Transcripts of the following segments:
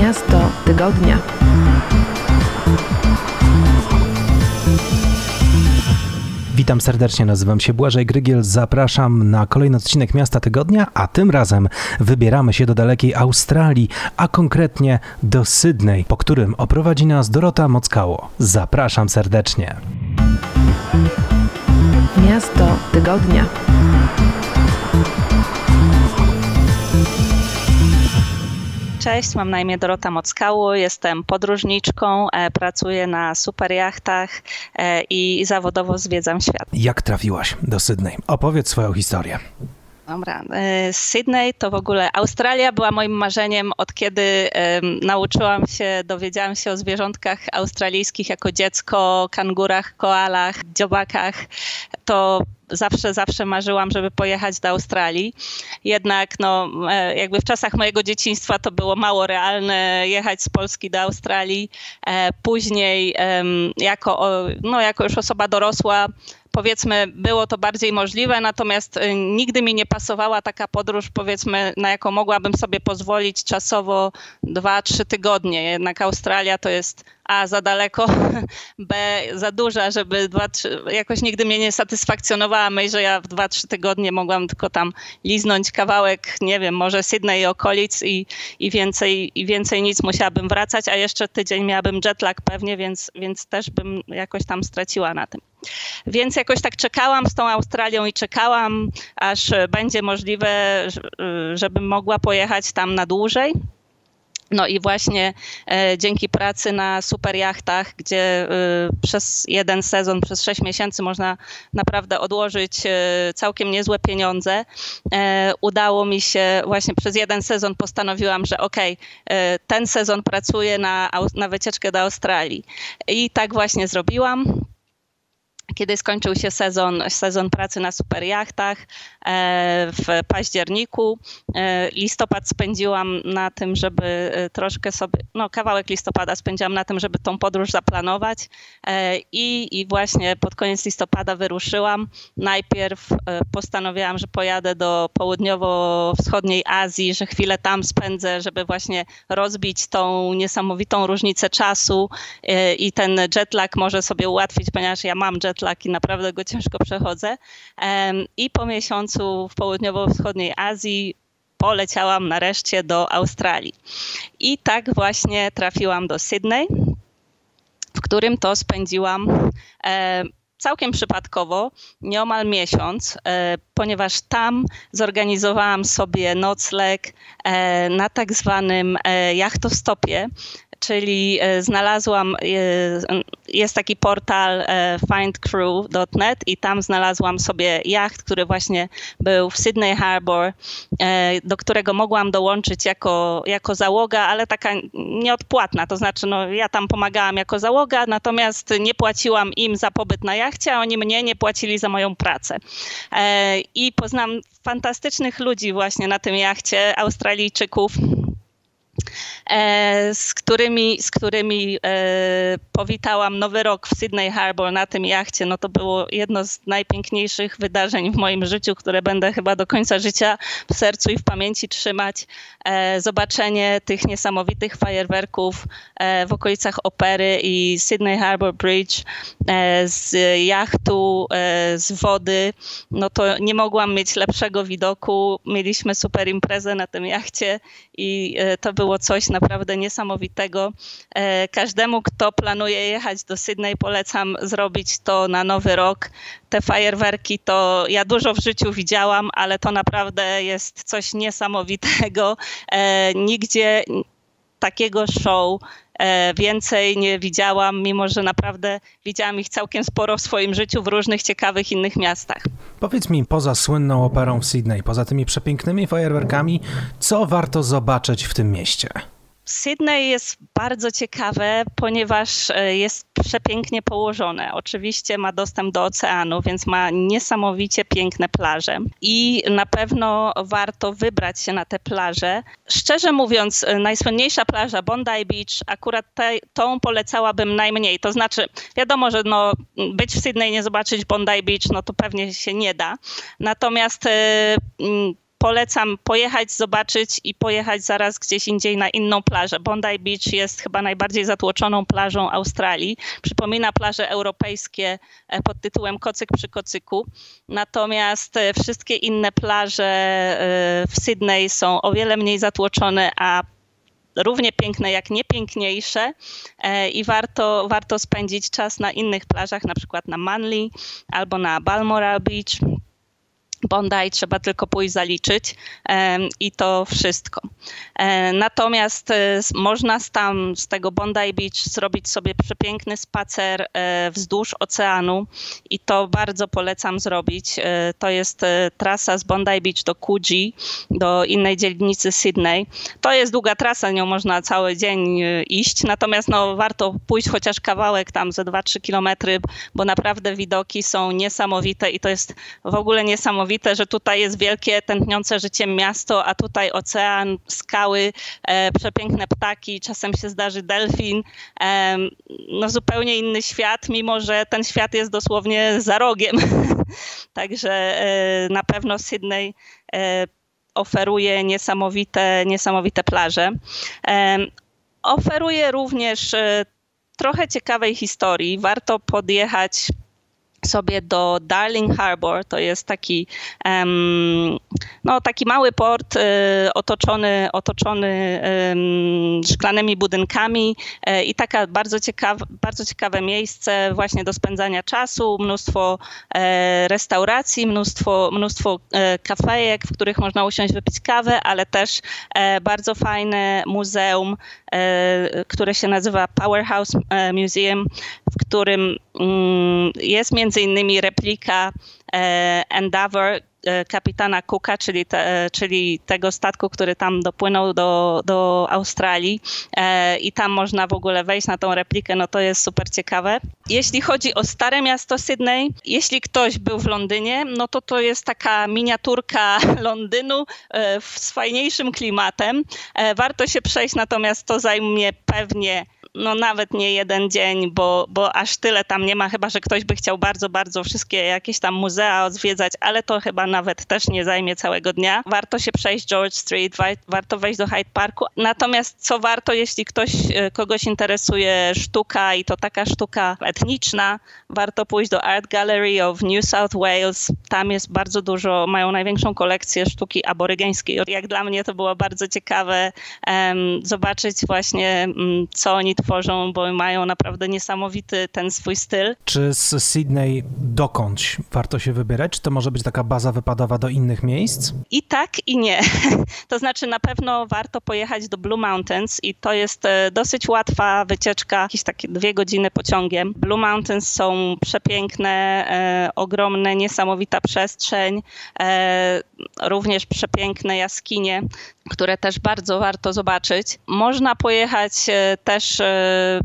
Miasto Tygodnia. Witam serdecznie, nazywam się Błażej Grygiel, zapraszam na kolejny odcinek Miasta Tygodnia, a tym razem wybieramy się do dalekiej Australii, a konkretnie do Sydney, po którym oprowadzi nas Dorota Mockało. Zapraszam serdecznie. Miasto Tygodnia. Cześć, mam na imię Dorota Mockało, jestem podróżniczką, e, pracuję na super jachtach e, i zawodowo zwiedzam świat. Jak trafiłaś do Sydney? Opowiedz swoją historię. Dobra. E, Sydney to w ogóle Australia była moim marzeniem od kiedy um, nauczyłam się, dowiedziałam się o zwierzątkach australijskich jako dziecko, kangurach, koalach, dziobakach. To zawsze, zawsze marzyłam, żeby pojechać do Australii. Jednak no, e, jakby w czasach mojego dzieciństwa to było mało realne jechać z Polski do Australii. E, później jako, no, jako już osoba dorosła powiedzmy, było to bardziej możliwe, natomiast y, nigdy mi nie pasowała taka podróż, powiedzmy, na jaką mogłabym sobie pozwolić czasowo dwa, trzy tygodnie. Jednak Australia to jest A za daleko, B za duża, żeby dwa, trzy, jakoś nigdy mnie nie satysfakcjonowała myśl, że ja w dwa, trzy tygodnie mogłam tylko tam liznąć kawałek, nie wiem, może Sydney i okolic i, i, więcej, i więcej nic musiałabym wracać, a jeszcze tydzień miałabym jetlag pewnie, więc, więc też bym jakoś tam straciła na tym. Więc jakoś tak czekałam z tą Australią i czekałam, aż będzie możliwe, żebym mogła pojechać tam na dłużej. No i właśnie e, dzięki pracy na super jachtach, gdzie e, przez jeden sezon, przez sześć miesięcy można naprawdę odłożyć e, całkiem niezłe pieniądze, e, udało mi się właśnie przez jeden sezon postanowiłam, że okej, okay, ten sezon pracuję na, na wycieczkę do Australii. I tak właśnie zrobiłam kiedy skończył się sezon, sezon pracy na super jachtach e, w październiku. E, listopad spędziłam na tym, żeby e, troszkę sobie, no kawałek listopada spędziłam na tym, żeby tą podróż zaplanować i, i właśnie pod koniec listopada wyruszyłam. Najpierw postanowiłam, że pojadę do południowo-wschodniej Azji, że chwilę tam spędzę, żeby właśnie rozbić tą niesamowitą różnicę czasu i ten jetlag może sobie ułatwić, ponieważ ja mam jetlag jetlag i naprawdę go ciężko przechodzę. I po miesiącu w południowo-wschodniej Azji poleciałam nareszcie do Australii. I tak właśnie trafiłam do Sydney, w którym to spędziłam całkiem przypadkowo, nieomal miesiąc, e, ponieważ tam zorganizowałam sobie nocleg e, na tak zwanym e, jachtostopie, czyli e, znalazłam, e, jest taki portal e, findcrew.net i tam znalazłam sobie jacht, który właśnie był w Sydney Harbor, do którego mogłam dołączyć jako, jako załoga, ale taka nieodpłatna, to znaczy no, ja tam pomagałam jako załoga, natomiast nie płaciłam im za pobyt na jachcie, a oni mnie nie płacili za moją pracę. I poznam fantastycznych ludzi właśnie na tym jachcie, Australijczyków, z którymi, z którymi e, powitałam Nowy Rok w Sydney Harbor na tym jachcie. No to było jedno z najpiękniejszych wydarzeń w moim życiu, które będę chyba do końca życia w sercu i w pamięci trzymać. E, zobaczenie tych niesamowitych fajerwerków w okolicach Opery i Sydney Harbor Bridge z jachtu, z wody. No to nie mogłam mieć lepszego widoku. Mieliśmy super imprezę na tym jachcie i to było coś naprawdę niesamowitego. E, każdemu, kto planuje jechać do Sydney, polecam zrobić to na nowy rok. Te fajerwerki to ja dużo w życiu widziałam, ale to naprawdę jest coś niesamowitego. E, nigdzie takiego show e, więcej nie widziałam, mimo że naprawdę widziałam ich całkiem sporo w swoim życiu w różnych ciekawych innych miastach. Powiedz mi, poza słynną operą w Sydney, poza tymi przepięknymi fajerwerkami, co warto zobaczyć w tym mieście? Sydney jest bardzo ciekawe, ponieważ e, jest przepięknie położone. Oczywiście ma dostęp do oceanu, więc ma niesamowicie piękne plaże i na pewno warto wybrać się na te plaże. Szczerze mówiąc, e, najsłynniejsza plaża Bondi Beach, akurat te, tą polecałabym najmniej. To znaczy, wiadomo, że no, być w Sydney, nie zobaczyć Bondi Beach, no to pewnie się nie da. Natomiast polecam pojechać, zobaczyć i pojechać zaraz gdzieś indziej na inną plażę. Bondi Beach jest chyba najbardziej zatłoczoną plażą Australii. Przypomina plaże europejskie e, pod tytułem Kocyk przy Kocyku. Natomiast e, wszystkie inne plaże e, w Sydney są o wiele mniej zatłoczone, a równie piękne jak niepiękniejsze i warto, warto spędzić czas na innych plażach, na przykład na Manly albo na Balmoral Beach. Bondi trzeba tylko pójść zaliczyć i to wszystko. E, natomiast e, można tam z tego Bondi Beach zrobić sobie przepiękny spacer e, wzdłuż oceanu i to bardzo polecam zrobić. To jest trasa z Bondi Beach do Coogee, do innej dzielnicy Sydney. To jest długa trasa, nią można cały dzień iść, natomiast no, warto pójść chociaż kawałek tam ze 2-3 kilometry, bo naprawdę widoki są niesamowite i to jest w ogóle niesamowite niesamowite, że tutaj jest wielkie, tętniące życiem miasto, a tutaj ocean, skały, e, przepiękne ptaki, czasem się zdarzy delfin. E, no zupełnie inny świat, mimo że ten świat jest dosłownie za rogiem. Także e, na pewno Sydney e, oferuje niesamowite, niesamowite plaże. E, oferuje również e, trochę ciekawej historii. Warto podjechać sobie do Darling Harbour. To jest taki, um, no, taki mały port y, otoczony, otoczony um, szklanymi budynkami y, i taka bardzo ciekawe, bardzo ciekawe miejsce właśnie do spędzania czasu, mnóstwo e, restauracji, mnóstwo, mnóstwo e, kafejek, w których można usiąść, wypić kawę, ale też bardzo fajne muzeum, które się nazywa Powerhouse Museum, w którym mm, jest między innymi replika e, Endeavour, E, kapitana Cooka, czyli, te, e, czyli tego statku, który tam dopłynął do, do Australii e, i tam można w ogóle wejść na tą replikę, no to jest super ciekawe. Jeśli chodzi o stare miasto Sydney, jeśli ktoś był w Londynie, no to to jest taka miniaturka Londynu z fajniejszym klimatem. Warto się przejść, natomiast to zajmie pewnie no nawet nie jeden dzień, bo, bo aż tyle tam nie ma, chyba że ktoś by chciał bardzo, bardzo wszystkie jakieś tam muzea odwiedzać, ale to chyba nawet też nie zajmie całego dnia. Warto się przejść George Street, warto wejść do Hyde Parku. Natomiast co warto, jeśli ktoś, e, kogoś interesuje sztuka i to taka sztuka etniczna, warto pójść do Art Gallery of New South Wales. Tam jest bardzo dużo, mają największą kolekcję sztuki aborygeńskiej. Jak dla mnie to było bardzo ciekawe um, zobaczyć właśnie, um, co oni tworzą, bo mają naprawdę niesamowity ten swój styl. Czy z Sydney dokądś warto się wybierać? Czy to może być taka baza wypadowa do innych miejsc? I tak, i nie. To znaczy na pewno warto pojechać do Blue Mountains i to jest e, dosyć łatwa wycieczka, jakieś takie dwie godziny pociągiem. Blue Mountains są przepiękne, e, ogromne, niesamowita przestrzeń, e, również przepiękne jaskinie, które też bardzo warto zobaczyć. Można pojechać e, też e,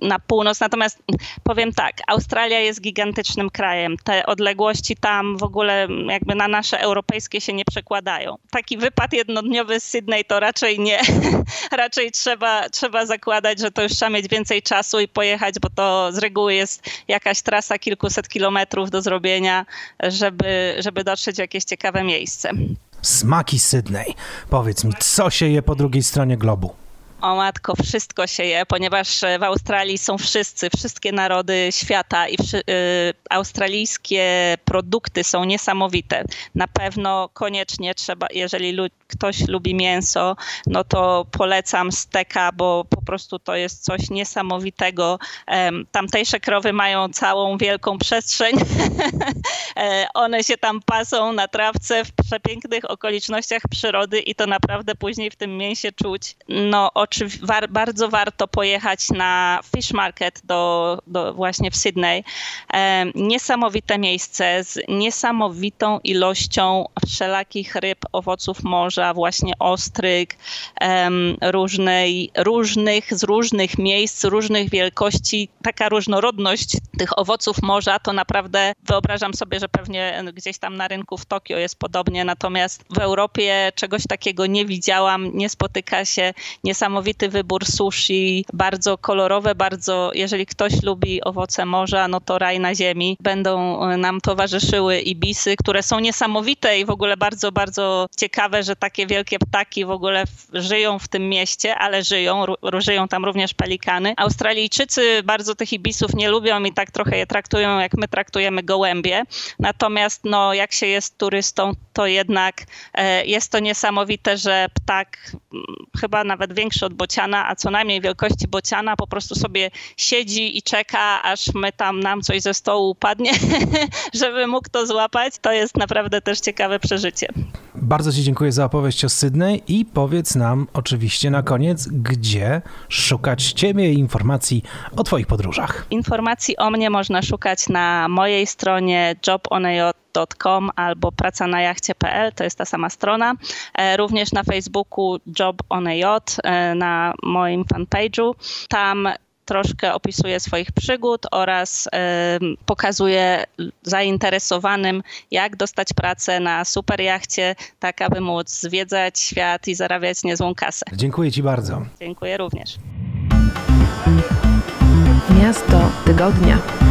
na północ. Natomiast powiem tak, Australia jest gigantycznym krajem. Te odległości tam w ogóle jakby na nasze europejskie się nie przekładają. Taki wypad jednodniowy z Sydney to raczej nie. raczej trzeba, trzeba zakładać, że to już trzeba mieć więcej czasu i pojechać, bo to z reguły jest jakaś trasa kilkuset kilometrów do zrobienia, żeby, żeby dotrzeć w jakieś ciekawe miejsce. Smaki Sydney. Powiedz mi, co się je po drugiej stronie globu? O matko, wszystko się je, ponieważ e, w Australii są wszyscy, wszystkie narody świata i y, australijskie produkty są niesamowite. Na pewno koniecznie trzeba, jeżeli lu ktoś lubi mięso, no to polecam steka, bo po prostu to jest coś niesamowitego. Tamtejsze krowy mają całą wielką przestrzeń. E, one się tam pasą na trawce w przepięknych okolicznościach przyrody i to naprawdę później w tym mięsie czuć. No, war, bardzo warto pojechać na Fish Market do, do właśnie w Sydney. niesamowite miejsce z niesamowitą ilością wszelakich ryb, owoców morza właśnie ostryg, em, różnej, różnych, z różnych miejsc, różnych wielkości. Taka różnorodność tych owoców morza to naprawdę wyobrażam sobie, że pewnie gdzieś tam na rynku w Tokio jest podobnie, natomiast w Europie czegoś takiego nie widziałam, nie spotyka się. Niesamowity wybór sushi, bardzo kolorowe, bardzo, jeżeli ktoś lubi owoce morza, no to raj na ziemi. Będą e, nam towarzyszyły ibisy, które są niesamowite i w ogóle bardzo, bardzo ciekawe, że takie wielkie ptaki w ogóle żyją w tym mieście, ale żyją, żyją tam również pelikany. Australijczycy bardzo tych ibisów nie lubią i tak trochę je traktują, jak my traktujemy gołębie. Natomiast no, jak się jest turystą, to jednak e, jest to niesamowite, że ptak m, chyba nawet większy od bociana, a co najmniej wielkości bociana po prostu sobie siedzi i czeka, aż my tam nam coś ze stołu upadnie, żeby mógł to złapać. To jest naprawdę też ciekawe przeżycie. Bardzo Ci dziękuję za opowieść o Sydney i powiedz nam oczywiście na koniec, gdzie szukać Ciebie i informacji o Twoich podróżach. Informacji o mnie można szukać na mojej stronie jobonaj.com albo praca na jachcie.pl, to jest ta sama strona. E, również na Facebooku Job on a Yacht, e, na moim fanpage'u. Tam troszkę opisuję swoich przygód oraz y, pokazuję zainteresowanym, jak dostać pracę na super jachcie, tak aby móc zwiedzać świat i zarabiać niezłą kasę. Dziękuję Ci bardzo. Dziękuję również. Miasto tygodnia.